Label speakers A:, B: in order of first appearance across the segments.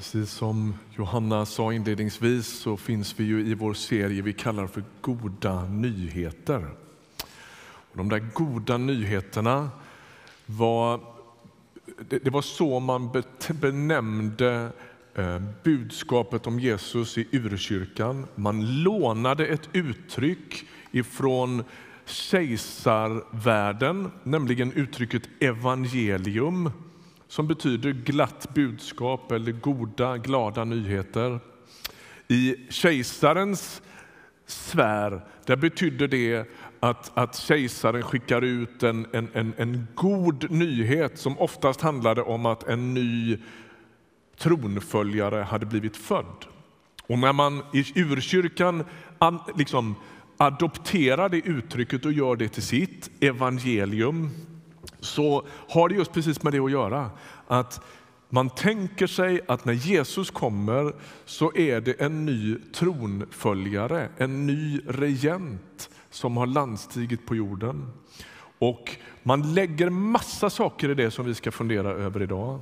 A: Precis som Johanna sa inledningsvis så finns vi ju i vår serie vi kallar för Goda nyheter. Och de där goda nyheterna var, det, det var så man benämnde eh, budskapet om Jesus i urkyrkan. Man lånade ett uttryck ifrån kejsarvärlden, nämligen uttrycket evangelium som betyder glatt budskap eller goda, glada nyheter. I kejsarens sfär där betydde det att, att kejsaren skickar ut en, en, en, en god nyhet som oftast handlade om att en ny tronföljare hade blivit född. Och när man i urkyrkan liksom adopterar det uttrycket och gör det till sitt evangelium så har det just precis med det att göra. Att man tänker sig att när Jesus kommer så är det en ny tronföljare, en ny regent som har landstigit på jorden. Och man lägger massa saker i det som vi ska fundera över idag.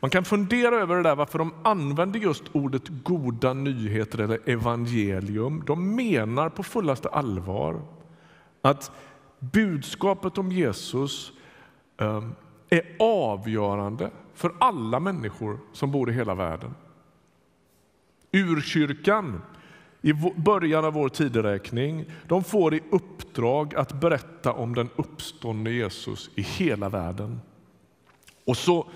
A: Man kan fundera över det där varför de använder just ordet goda nyheter eller evangelium. De menar på fullaste allvar att budskapet om Jesus ehm, är avgörande för alla människor som bor i hela världen. Urkyrkan i början av vår tideräkning de får i uppdrag att berätta om den uppståndne Jesus i hela världen. Och så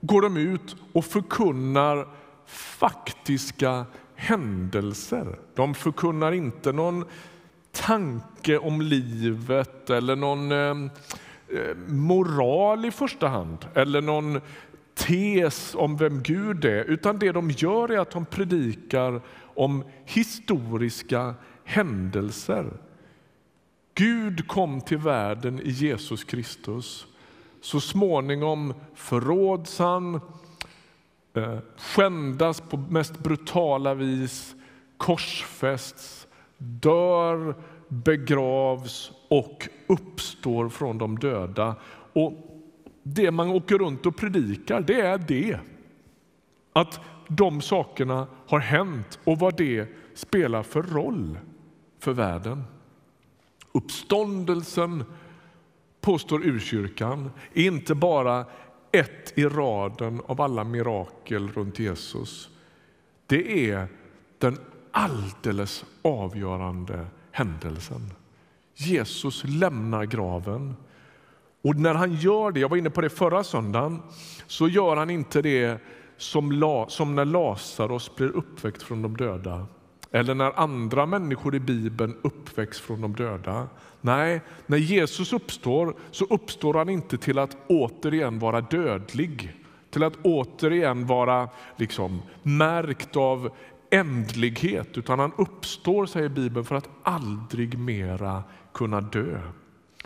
A: går de ut och förkunnar faktiska händelser. De förkunnar inte någon tanke om livet eller någon eh, eh, moral i första hand eller någon tes om vem Gud är, utan det de gör är att de predikar om historiska händelser. Gud kom till världen i Jesus Kristus. Så småningom förråds han, eh, skändas på mest brutala vis, korsfästs dör, begravs och uppstår från de döda. Och Det man åker runt och predikar, det är det. Att de sakerna har hänt och vad det spelar för roll för världen. Uppståndelsen, påstår urkyrkan, är inte bara ett i raden av alla mirakel runt Jesus. Det är den alldeles avgörande händelsen. Jesus lämnar graven. Och när han gör det, jag var inne på det förra söndagen, så gör han inte det som, la, som när Lazarus blir uppväckt från de döda eller när andra människor i Bibeln uppväcks från de döda. Nej, när Jesus uppstår så uppstår han inte till att återigen vara dödlig, till att återigen vara liksom märkt av ändlighet, utan han uppstår, säger Bibeln, för att aldrig mera kunna dö.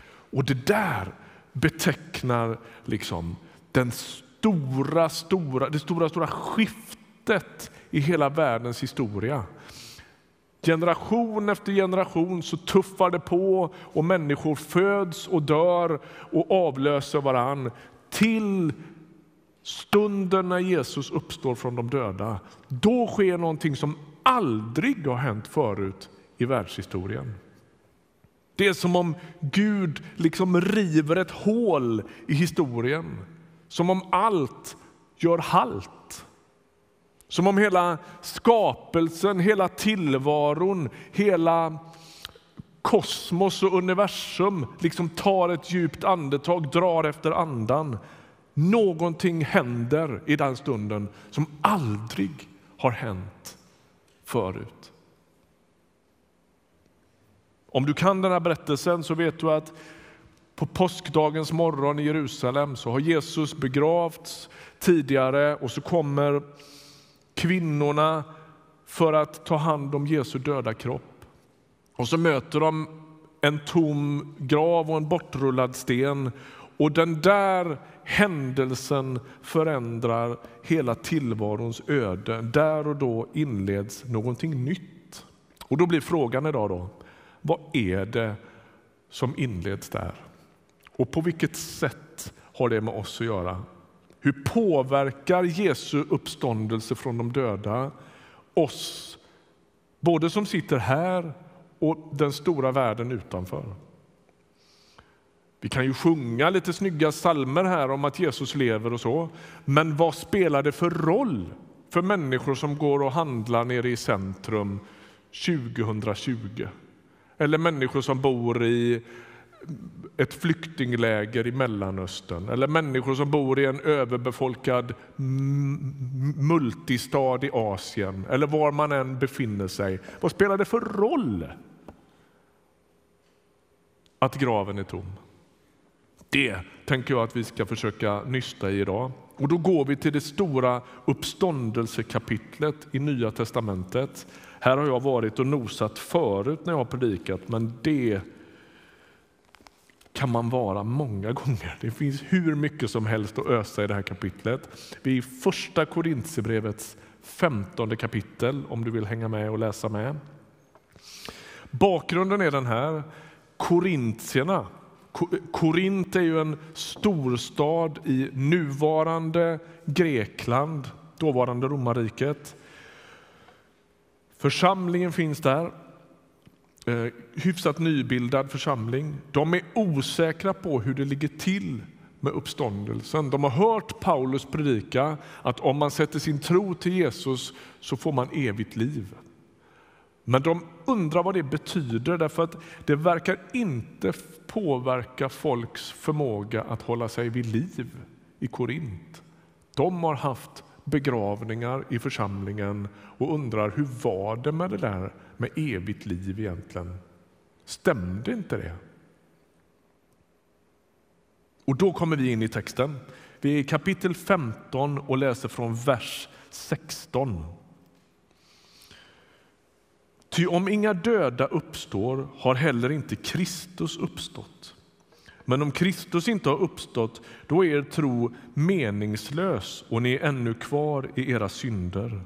A: Och det där betecknar liksom den stora, stora, det stora, stora skiftet i hela världens historia. Generation efter generation så tuffar det på och människor föds och dör och avlöser varann till Stunden när Jesus uppstår från de döda, då sker någonting som aldrig har hänt förut i världshistorien. Det är som om Gud liksom river ett hål i historien. Som om allt gör halt. Som om hela skapelsen, hela tillvaron, hela kosmos och universum liksom tar ett djupt andetag, drar efter andan Någonting händer i den stunden som aldrig har hänt förut. Om du kan den här berättelsen så vet du att på påskdagens morgon i Jerusalem så har Jesus begravts tidigare och så kommer kvinnorna för att ta hand om Jesu döda kropp. Och så möter de en tom grav och en bortrullad sten och den där händelsen förändrar hela tillvarons öde. Där och då inleds någonting nytt. Och då blir frågan idag då, vad är det som inleds där? Och på vilket sätt har det med oss att göra? Hur påverkar Jesu uppståndelse från de döda oss, både som sitter här och den stora världen utanför? Vi kan ju sjunga lite snygga salmer här om att Jesus lever och så. Men vad spelar det för roll för människor som går och handlar nere i centrum 2020? Eller människor som bor i ett flyktingläger i Mellanöstern eller människor som bor i en överbefolkad multistad i Asien eller var man än befinner sig. Vad spelar det för roll att graven är tom? Det tänker jag att vi ska försöka nysta i idag. Och då går vi till det stora uppståndelsekapitlet i Nya testamentet. Här har jag varit och nosat förut när jag har predikat, men det kan man vara många gånger. Det finns hur mycket som helst att ösa i det här kapitlet. Vi är i första Korintierbrevets femtonde kapitel om du vill hänga med och läsa med. Bakgrunden är den här. Korintierna Korint är ju en storstad i nuvarande Grekland, dåvarande romarriket. Församlingen finns där, eh, hyfsat nybildad församling. De är osäkra på hur det ligger till med uppståndelsen. De har hört Paulus predika att om man sätter sin tro till Jesus så får man evigt liv. Men de undrar vad det betyder, därför att det verkar inte påverka folks förmåga att hålla sig vid liv i Korint. De har haft begravningar i församlingen och undrar hur var det med det där med evigt liv egentligen? Stämde inte det? Och då kommer vi in i texten. Vi är i kapitel 15 och läser från vers 16. Ty om inga döda uppstår har heller inte Kristus uppstått. Men om Kristus inte har uppstått, då är er tro meningslös och ni är ännu kvar i era synder.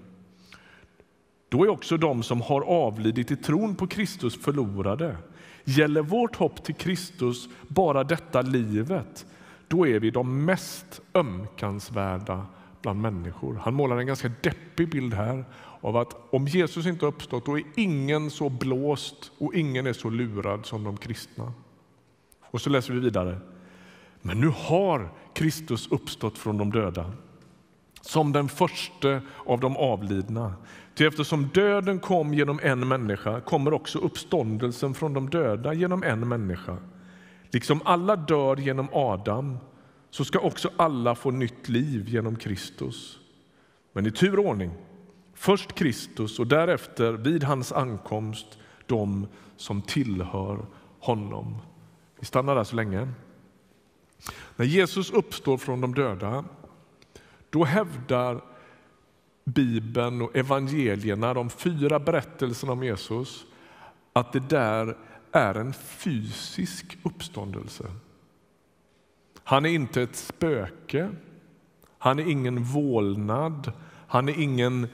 A: Då är också de som har avlidit i tron på Kristus förlorade. Gäller vårt hopp till Kristus bara detta livet, då är vi de mest ömkansvärda bland människor. Han målar en ganska deppig bild här av att om Jesus inte har uppstått då är ingen så blåst och ingen är så lurad som de kristna. Och så läser vi vidare. Men nu har Kristus uppstått från de döda som den första av de avlidna. Ty eftersom döden kom genom en människa kommer också uppståndelsen från de döda genom en människa. Liksom alla dör genom Adam så ska också alla få nytt liv genom Kristus. Men i tur och ordning Först Kristus och därefter vid hans ankomst de som tillhör honom. Vi stannar där så länge. När Jesus uppstår från de döda då hävdar Bibeln och evangelierna, de fyra berättelserna om Jesus att det där är en fysisk uppståndelse. Han är inte ett spöke, han är ingen vålnad, han är ingen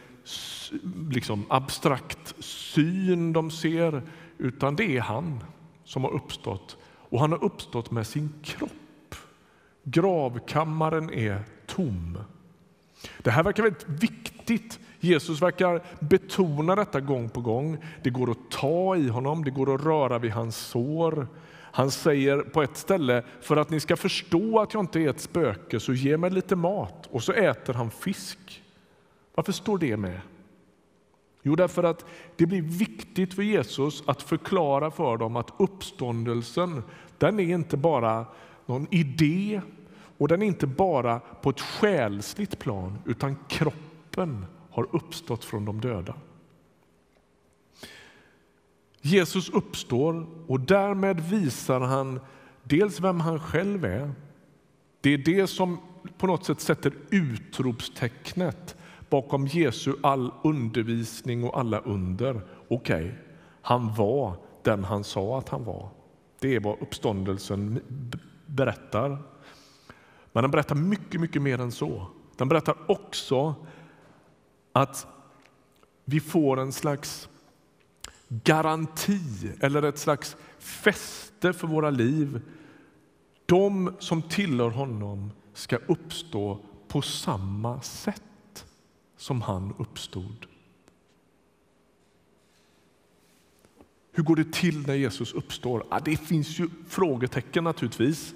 A: liksom abstrakt syn de ser, utan det är han som har uppstått. Och han har uppstått med sin kropp. Gravkammaren är tom. Det här verkar väldigt viktigt. Jesus verkar betona detta gång på gång. Det går att ta i honom, det går att röra vid hans sår. Han säger på ett ställe, för att ni ska förstå att jag inte är ett spöke, så ge mig lite mat. Och så äter han fisk. Varför står det med? Jo, därför att det blir viktigt för Jesus att förklara för dem att uppståndelsen, den är inte bara någon idé och den är inte bara på ett själsligt plan, utan kroppen har uppstått från de döda. Jesus uppstår och därmed visar han dels vem han själv är. Det är det som på något sätt sätter utropstecknet bakom Jesu all undervisning och alla under. Okej, okay, han var den han sa att han var. Det är vad uppståndelsen berättar. Men den berättar mycket, mycket mer än så. Den berättar också att vi får en slags garanti eller ett slags fäste för våra liv. De som tillhör honom ska uppstå på samma sätt som han uppstod. Hur går det till när Jesus uppstår? Ja, det finns ju frågetecken naturligtvis.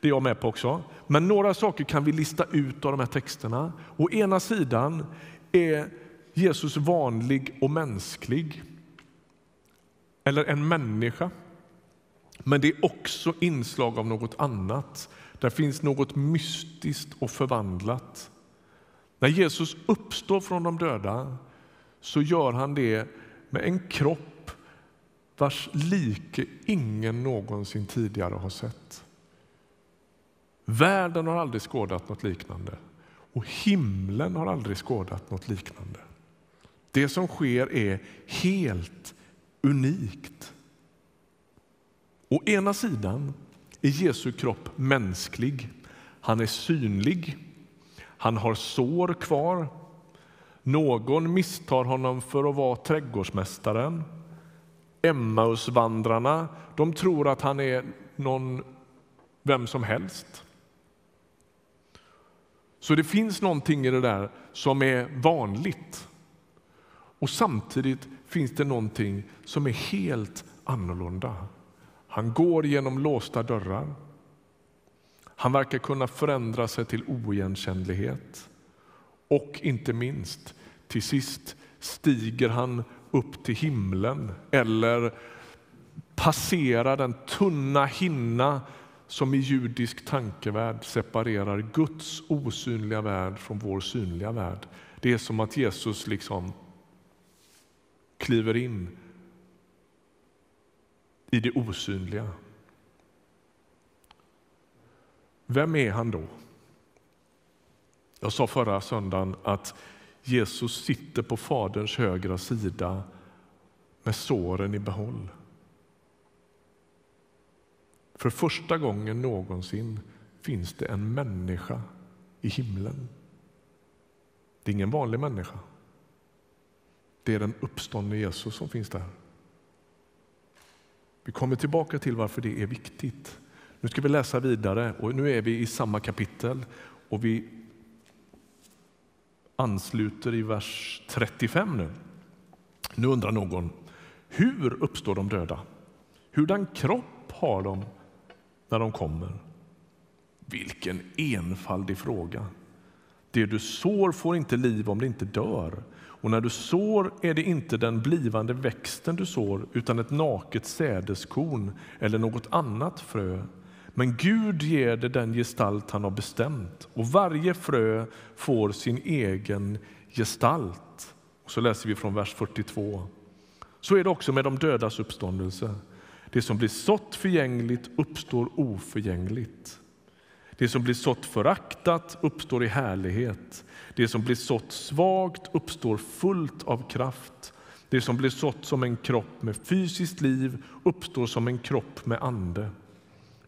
A: Det är jag med på också. Men några saker kan vi lista ut av de här texterna. Å ena sidan är Jesus vanlig och mänsklig. Eller en människa. Men det är också inslag av något annat. Där finns något mystiskt och förvandlat. När Jesus uppstår från de döda så gör han det med en kropp vars like ingen någonsin tidigare har sett. Världen har aldrig skådat något liknande och himlen har aldrig skådat något liknande. Det som sker är helt unikt. Å ena sidan är Jesu kropp mänsklig. Han är synlig. Han har sår kvar. Någon misstar honom för att vara trädgårdsmästaren. Emmausvandrarna de tror att han är någon, vem som helst. Så det finns någonting i det där som är vanligt. Och samtidigt finns det någonting som är helt annorlunda. Han går genom låsta dörrar. Han verkar kunna förändra sig till oigenkännlighet. Och inte minst, till sist stiger han upp till himlen eller passerar den tunna hinna som i judisk tankevärld separerar Guds osynliga värld från vår synliga värld. Det är som att Jesus liksom kliver in i det osynliga. Vem är han då? Jag sa förra söndagen att Jesus sitter på Faderns högra sida med såren i behåll. För första gången någonsin finns det en människa i himlen. Det är ingen vanlig människa. Det är den uppståndne Jesus som finns där. Vi kommer tillbaka till varför det är viktigt. Nu ska vi läsa vidare och nu är vi i samma kapitel och vi ansluter i vers 35 nu. Nu undrar någon, hur uppstår de döda? Hurdan kropp har de när de kommer? Vilken enfaldig fråga. Det du sår får inte liv om det inte dör. Och när du sår är det inte den blivande växten du sår utan ett naket sädeskorn eller något annat frö. Men Gud ger det den gestalt han har bestämt och varje frö får sin egen gestalt. Och så läser vi från vers 42. Så är det också med de dödas uppståndelse. Det som blir sått förgängligt uppstår oförgängligt. Det som blir sått föraktat uppstår i härlighet. Det som blir sått svagt uppstår fullt av kraft. Det som blir sått som en kropp med fysiskt liv uppstår som en kropp med ande.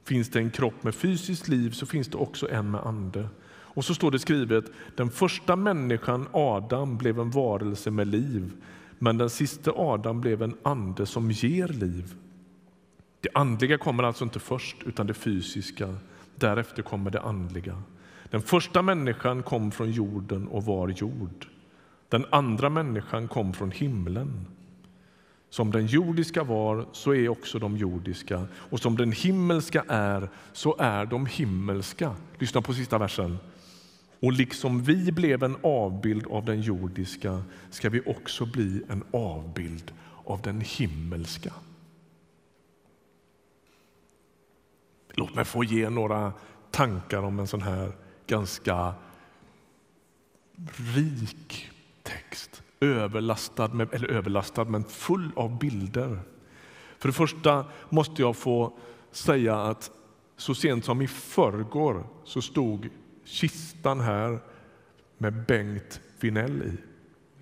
A: Finns det en kropp med fysiskt liv så finns det också en med ande. Och så står det skrivet, den första människan Adam blev en varelse med liv men den sista Adam blev en ande som ger liv. Det andliga kommer alltså inte först, utan det fysiska. Därefter kommer det andliga. Den första människan kom från jorden och var jord. Den andra människan kom från himlen. Som den jordiska var, så är också de jordiska. Och som den himmelska är, så är de himmelska. Lyssna på sista versen. Och liksom vi blev en avbild av den jordiska ska vi också bli en avbild av den himmelska. Låt mig få ge några tankar om en sån här ganska rik text. Överlastad, med, eller överlastad, men full av bilder. För det första måste jag få säga att så sent som i förrgår så stod kistan här med Bengt Vinell i.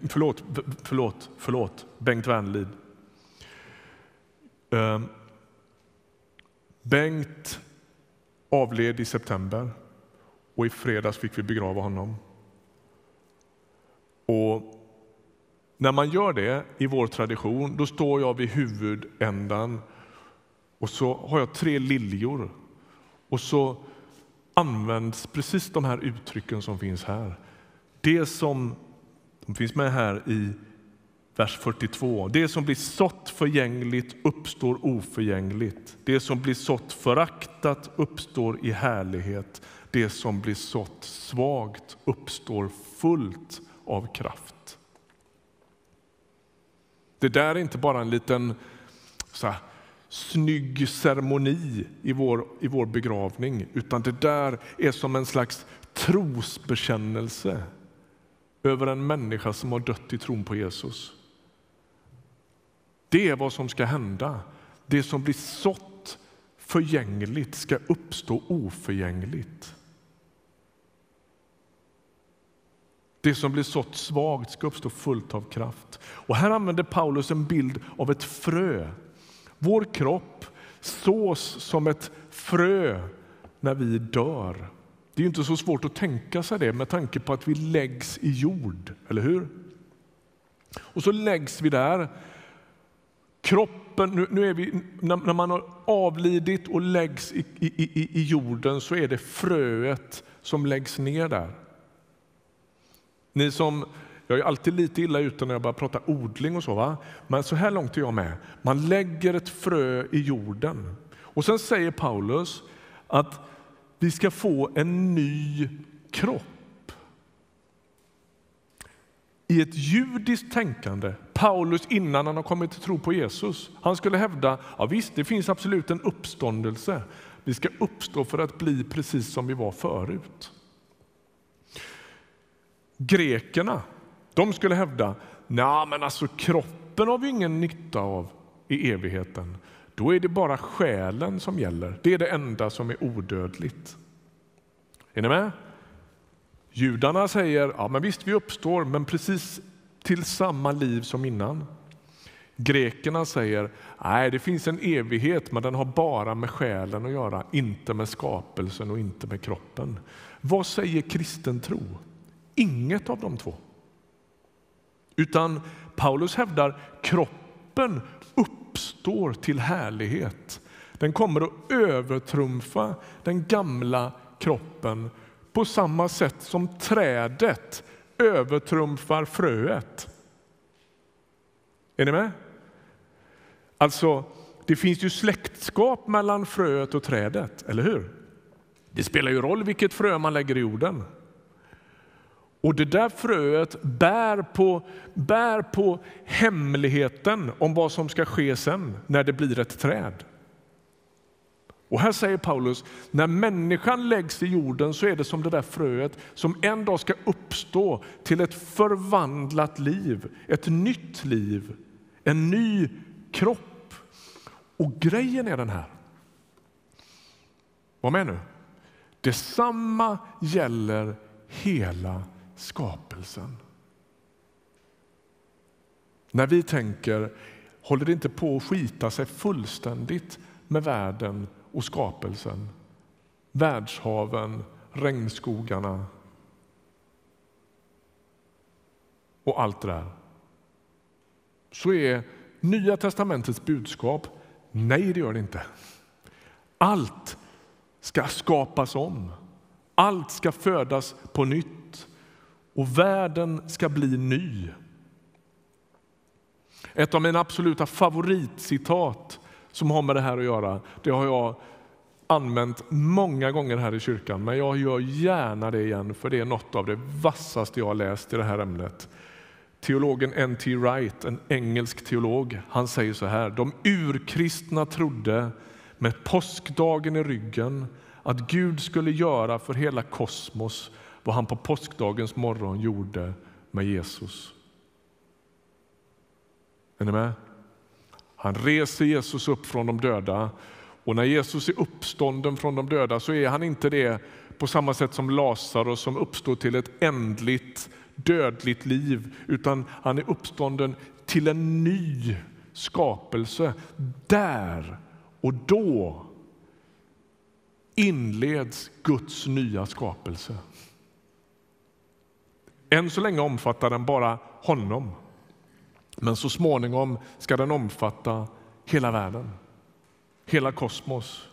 A: Förlåt, förlåt, förlåt, Bengt Wernlid. Ehm, Bengt avled i september och i fredags fick vi begrava honom. Och när man gör det i vår tradition, då står jag vid huvudändan och så har jag tre liljor och så används precis de här uttrycken som finns här. Det som de finns med här i vers 42. Det som blir sått förgängligt uppstår oförgängligt. Det som blir sått föraktat uppstår i härlighet. Det som blir sått svagt uppstår fullt av kraft. Det där är inte bara en liten så här, snygg ceremoni i vår, i vår begravning utan det där är som en slags trosbekännelse över en människa som har dött i tron på Jesus. Det är vad som ska hända. Det som blir sått förgängligt ska uppstå oförgängligt. Det som blir sått svagt ska uppstå fullt av kraft. Och här använder Paulus en bild av ett frö. Vår kropp sås som ett frö när vi dör. Det är inte så svårt att tänka sig det med tanke på att vi läggs i jord, eller hur? Och så läggs vi där. Kroppen, nu, nu är vi, när, när, man har avlidit och läggs i, i, i, i jorden så är det fröet som läggs ner där. Ni som, jag är alltid lite illa ute när jag börjar prata odling och så, va? men så här långt är jag med. Man lägger ett frö i jorden och sen säger Paulus att vi ska få en ny kropp. I ett judiskt tänkande, Paulus innan han har kommit till tro på Jesus, han skulle hävda ja visst, det finns absolut en uppståndelse. Vi ska uppstå för att bli precis som vi var förut. Grekerna de skulle hävda Nej, men alltså kroppen har vi ingen nytta av i evigheten. Då är det bara själen som gäller. Det är det enda som är odödligt. Är ni med? Judarna säger ja, men visst, vi uppstår, men precis till samma liv som innan. Grekerna säger nej, det finns en evighet, men den har bara med själen att göra, inte med skapelsen och inte med kroppen. Vad säger kristen tro? Inget av de två. Utan Paulus hävdar kroppen uppstår till härlighet. Den kommer att övertrumfa den gamla kroppen på samma sätt som trädet övertrumfar fröet. Är ni med? Alltså, det finns ju släktskap mellan fröet och trädet, eller hur? Det spelar ju roll vilket frö man lägger i jorden. Och det där fröet bär på, bär på hemligheten om vad som ska ske sen när det blir ett träd. Och här säger Paulus, när människan läggs i jorden så är det som det där fröet som en dag ska uppstå till ett förvandlat liv, ett nytt liv, en ny kropp. Och grejen är den här. Var med nu. Detsamma gäller hela skapelsen. När vi tänker, håller det inte på att skita sig fullständigt med världen och skapelsen? Världshaven, regnskogarna och allt det där. Så är Nya testamentets budskap, nej det gör det inte. Allt ska skapas om. Allt ska födas på nytt och världen ska bli ny. Ett av mina absoluta favoritcitat som har med det här att göra, det har jag använt många gånger här i kyrkan, men jag gör gärna det igen för det är något av det vassaste jag har läst i det här ämnet. Teologen N.T. Wright, en engelsk teolog, han säger så här. De urkristna trodde med påskdagen i ryggen att Gud skulle göra för hela kosmos vad han på påskdagens morgon gjorde med Jesus. Är ni med? Han reser Jesus upp från de döda och när Jesus är uppstånden från de döda så är han inte det på samma sätt som Lazarus som uppstår till ett ändligt dödligt liv utan han är uppstånden till en ny skapelse. Där och då inleds Guds nya skapelse. Än så länge omfattar den bara honom. Men så småningom ska den omfatta hela världen, hela kosmos.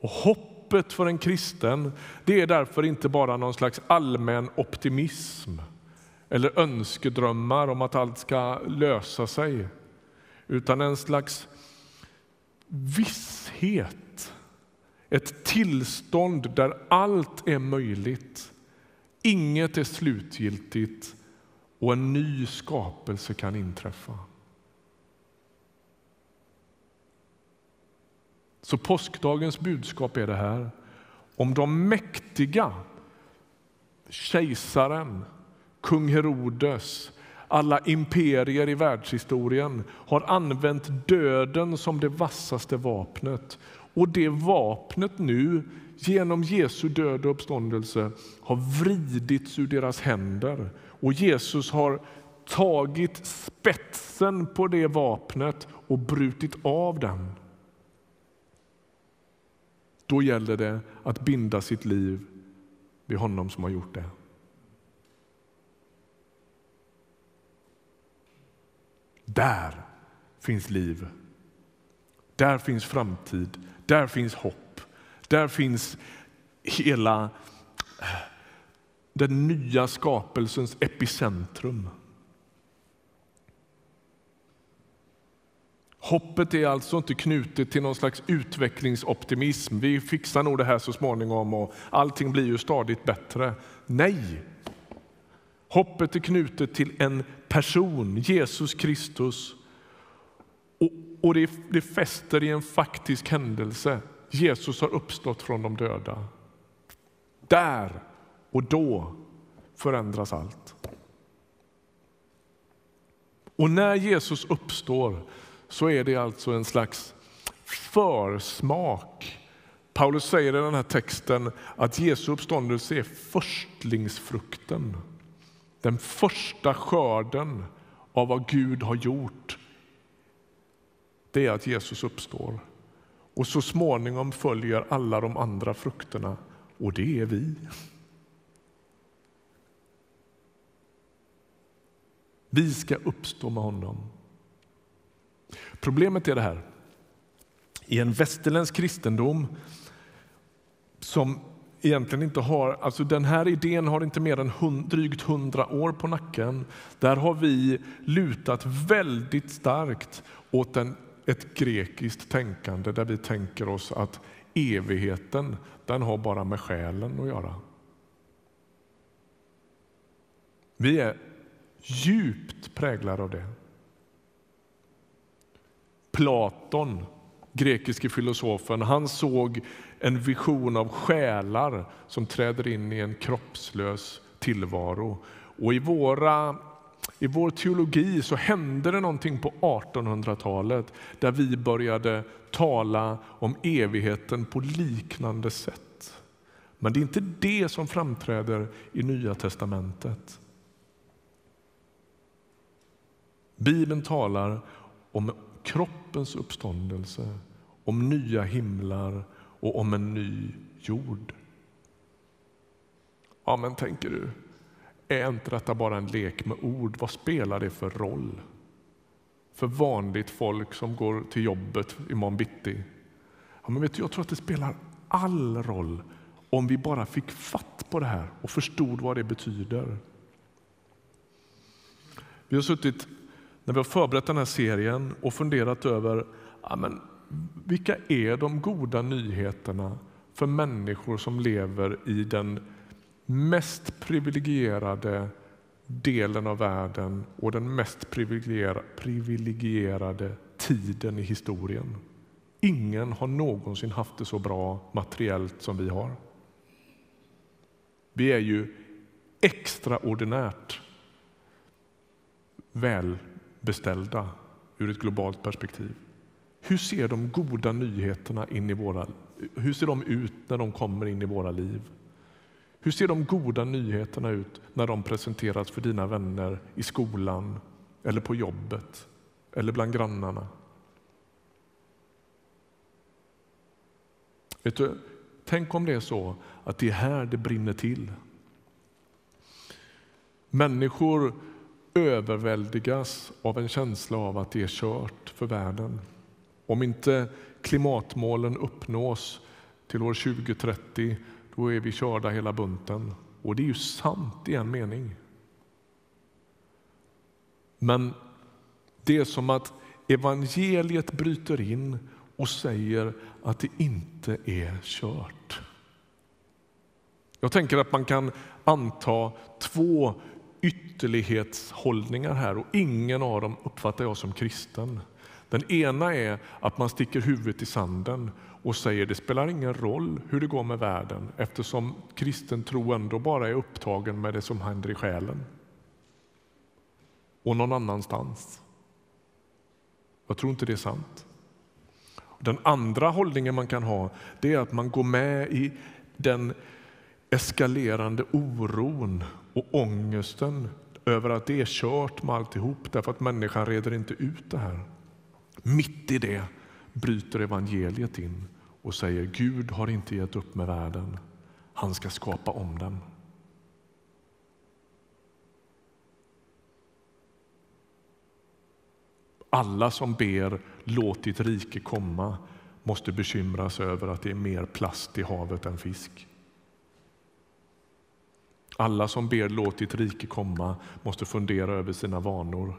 A: Och hoppet för en kristen det är därför inte bara någon slags allmän optimism eller önskedrömmar om att allt ska lösa sig utan en slags visshet. Ett tillstånd där allt är möjligt, inget är slutgiltigt och en ny skapelse kan inträffa. Så påskdagens budskap är det här. Om de mäktiga, kejsaren, kung Herodes, alla imperier i världshistorien har använt döden som det vassaste vapnet. Och det vapnet nu, genom Jesu död och uppståndelse, har vridits ur deras händer. Och Jesus har tagit spetsen på det vapnet och brutit av den. Då gäller det att binda sitt liv vid honom som har gjort det. Där finns liv. Där finns framtid. Där finns hopp. Där finns hela den nya skapelsens epicentrum. Hoppet är alltså inte knutet till någon slags utvecklingsoptimism. Vi fixar nog det här så småningom och allting blir ju stadigt bättre. Nej! Hoppet är knutet till en person, Jesus Kristus. Och, och det, det fäster i en faktisk händelse. Jesus har uppstått från de döda. Där och då förändras allt. Och när Jesus uppstår så är det alltså en slags försmak. Paulus säger i den här texten att Jesu uppståndelse är förstlingsfrukten. Den första skörden av vad Gud har gjort det är att Jesus uppstår. Och så småningom följer alla de andra frukterna, och det är vi. Vi ska uppstå med honom. Problemet är det här. I en västerländsk kristendom som egentligen inte har, alltså den här idén har inte mer än hund, drygt hundra år på nacken. Där har vi lutat väldigt starkt åt den ett grekiskt tänkande där vi tänker oss att evigheten den har bara med själen att göra. Vi är djupt präglade av det. Platon, grekiske filosofen, han såg en vision av själar som träder in i en kroppslös tillvaro. Och i, våra, i vår teologi så hände det någonting på 1800-talet där vi började tala om evigheten på liknande sätt. Men det är inte det som framträder i Nya testamentet. Bibeln talar om kroppens uppståndelse, om nya himlar och om en ny jord. Ja, men tänker du, är inte detta bara en lek med ord? Vad spelar det för roll för vanligt folk som går till jobbet imorgon bitti? Ja, men vet du, jag tror att det spelar all roll om vi bara fick fatt på det här och förstod vad det betyder. Vi har suttit när vi har förberett den här serien och funderat över ja, men, vilka är de goda nyheterna för människor som lever i den mest privilegierade delen av världen och den mest privilegierade tiden i historien. Ingen har någonsin haft det så bra materiellt som vi har. Vi är ju extraordinärt välbeställda ur ett globalt perspektiv. Hur ser de goda nyheterna in i våra, hur ser de ut när de kommer in i våra liv? Hur ser de goda nyheterna ut när de presenteras för dina vänner i skolan eller på jobbet eller bland grannarna? Vet du, tänk om det är så att det är här det brinner till. Människor överväldigas av en känsla av att det är kört för världen. Om inte klimatmålen uppnås, till år 2030, då är vi körda hela bunten. Och det är ju sant i en mening. Men det är som att evangeliet bryter in och säger att det inte är kört. Jag tänker att man kan anta två ytterlighetshållningar här och ingen av dem uppfattar jag som kristen. Den ena är att man sticker huvudet i sanden och säger det spelar ingen roll hur det går med världen eftersom kristen tro ändå bara är upptagen med det som händer i själen och någon annanstans. Jag tror inte det är sant. Den andra hållningen man kan ha det är att man går med i den eskalerande oron och ångesten över att det är kört med alltihop därför att människan reder inte ut det här. Mitt i det bryter evangeliet in och säger Gud har inte gett upp med världen. Han ska skapa om den. Alla som ber låt ditt rike komma måste bekymra sig över att det är mer plast i havet än fisk. Alla som ber låt ditt rike komma måste fundera över sina vanor.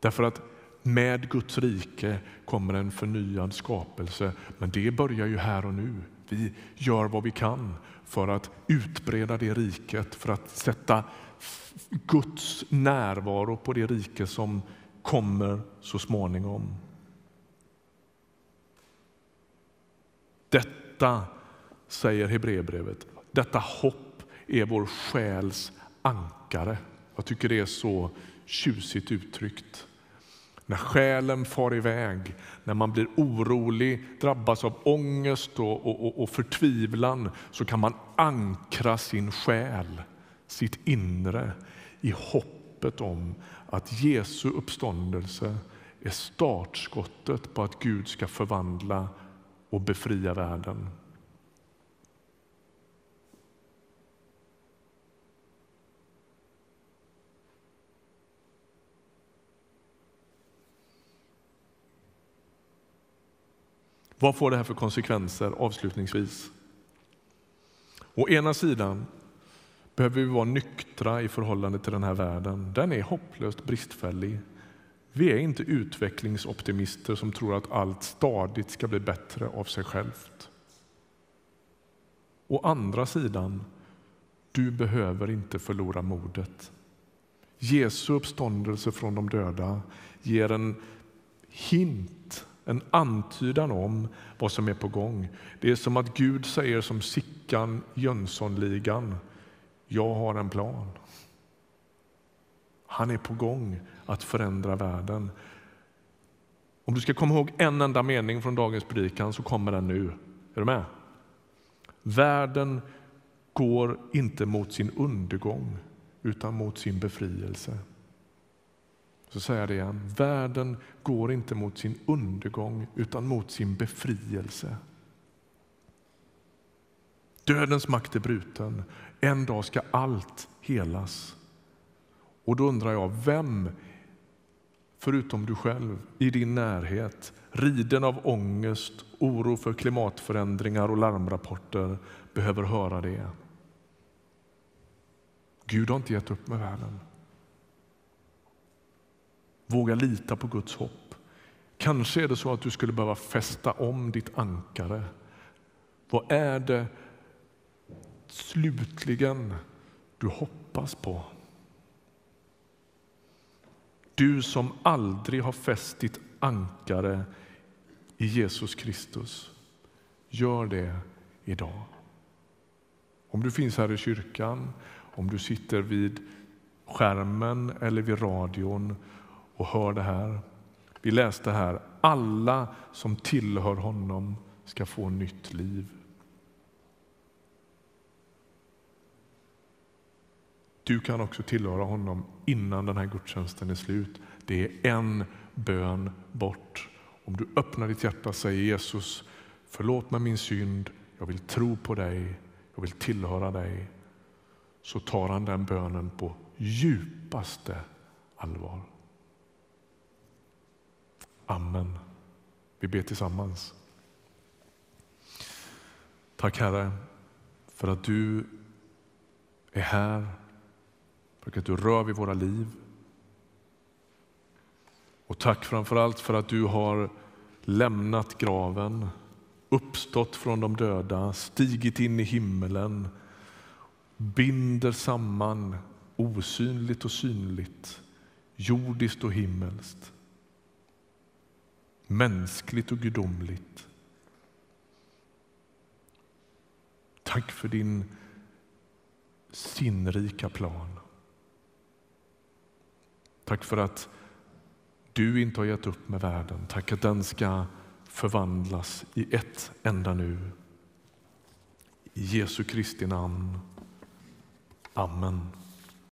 A: Därför att med Guds rike kommer en förnyad skapelse, men det börjar ju här och nu. Vi gör vad vi kan för att utbreda det riket, för att sätta Guds närvaro på det rike som kommer så småningom. Detta, säger Hebreerbrevet, detta hopp är vår själs ankare. Jag tycker det är så tjusigt uttryckt. När själen far iväg, när man blir orolig, drabbas av ångest och, och, och förtvivlan så kan man ankra sin själ, sitt inre i hoppet om att Jesu uppståndelse är startskottet på att Gud ska förvandla och befria världen. Vad får det här för konsekvenser avslutningsvis? Å ena sidan behöver vi vara nyktra i förhållande till den här världen. Den är hopplöst bristfällig. Vi är inte utvecklingsoptimister som tror att allt stadigt ska bli bättre av sig självt. Å andra sidan, du behöver inte förlora modet. Jesu uppståndelse från de döda ger en hint en antydan om vad som är på gång. Det är som att Gud säger som Sickan Jönssonligan, jag har en plan. Han är på gång att förändra världen. Om du ska komma ihåg en enda mening från dagens predikan så kommer den nu. Är du med? Världen går inte mot sin undergång utan mot sin befrielse. Så säger jag det igen. Världen går inte mot sin undergång utan mot sin befrielse. Dödens makt är bruten. En dag ska allt helas. Och då undrar jag, vem förutom du själv i din närhet, riden av ångest, oro för klimatförändringar och larmrapporter behöver höra det? Gud har inte gett upp med världen. Våga lita på Guds hopp. Kanske är det så att du skulle behöva fästa om ditt ankare. Vad är det slutligen du hoppas på? Du som aldrig har fäst ditt ankare i Jesus Kristus, gör det idag. Om du finns här i kyrkan, om du sitter vid skärmen eller vid radion och hör det här. Vi läste här, alla som tillhör honom ska få nytt liv. Du kan också tillhöra honom innan den här gudstjänsten är slut. Det är en bön bort. Om du öppnar ditt hjärta och säger Jesus, förlåt mig min synd, jag vill tro på dig, jag vill tillhöra dig. Så tar han den bönen på djupaste allvar. Amen. Vi ber tillsammans. Tack Herre för att du är här, för att du rör vid våra liv. Och tack framför allt för att du har lämnat graven, uppstått från de döda, stigit in i himmelen, binder samman osynligt och synligt, jordiskt och himmelskt, mänskligt och gudomligt. Tack för din sinnrika plan. Tack för att du inte har gett upp med världen. Tack att den ska förvandlas i ett enda nu. I Jesu Kristi namn. Amen.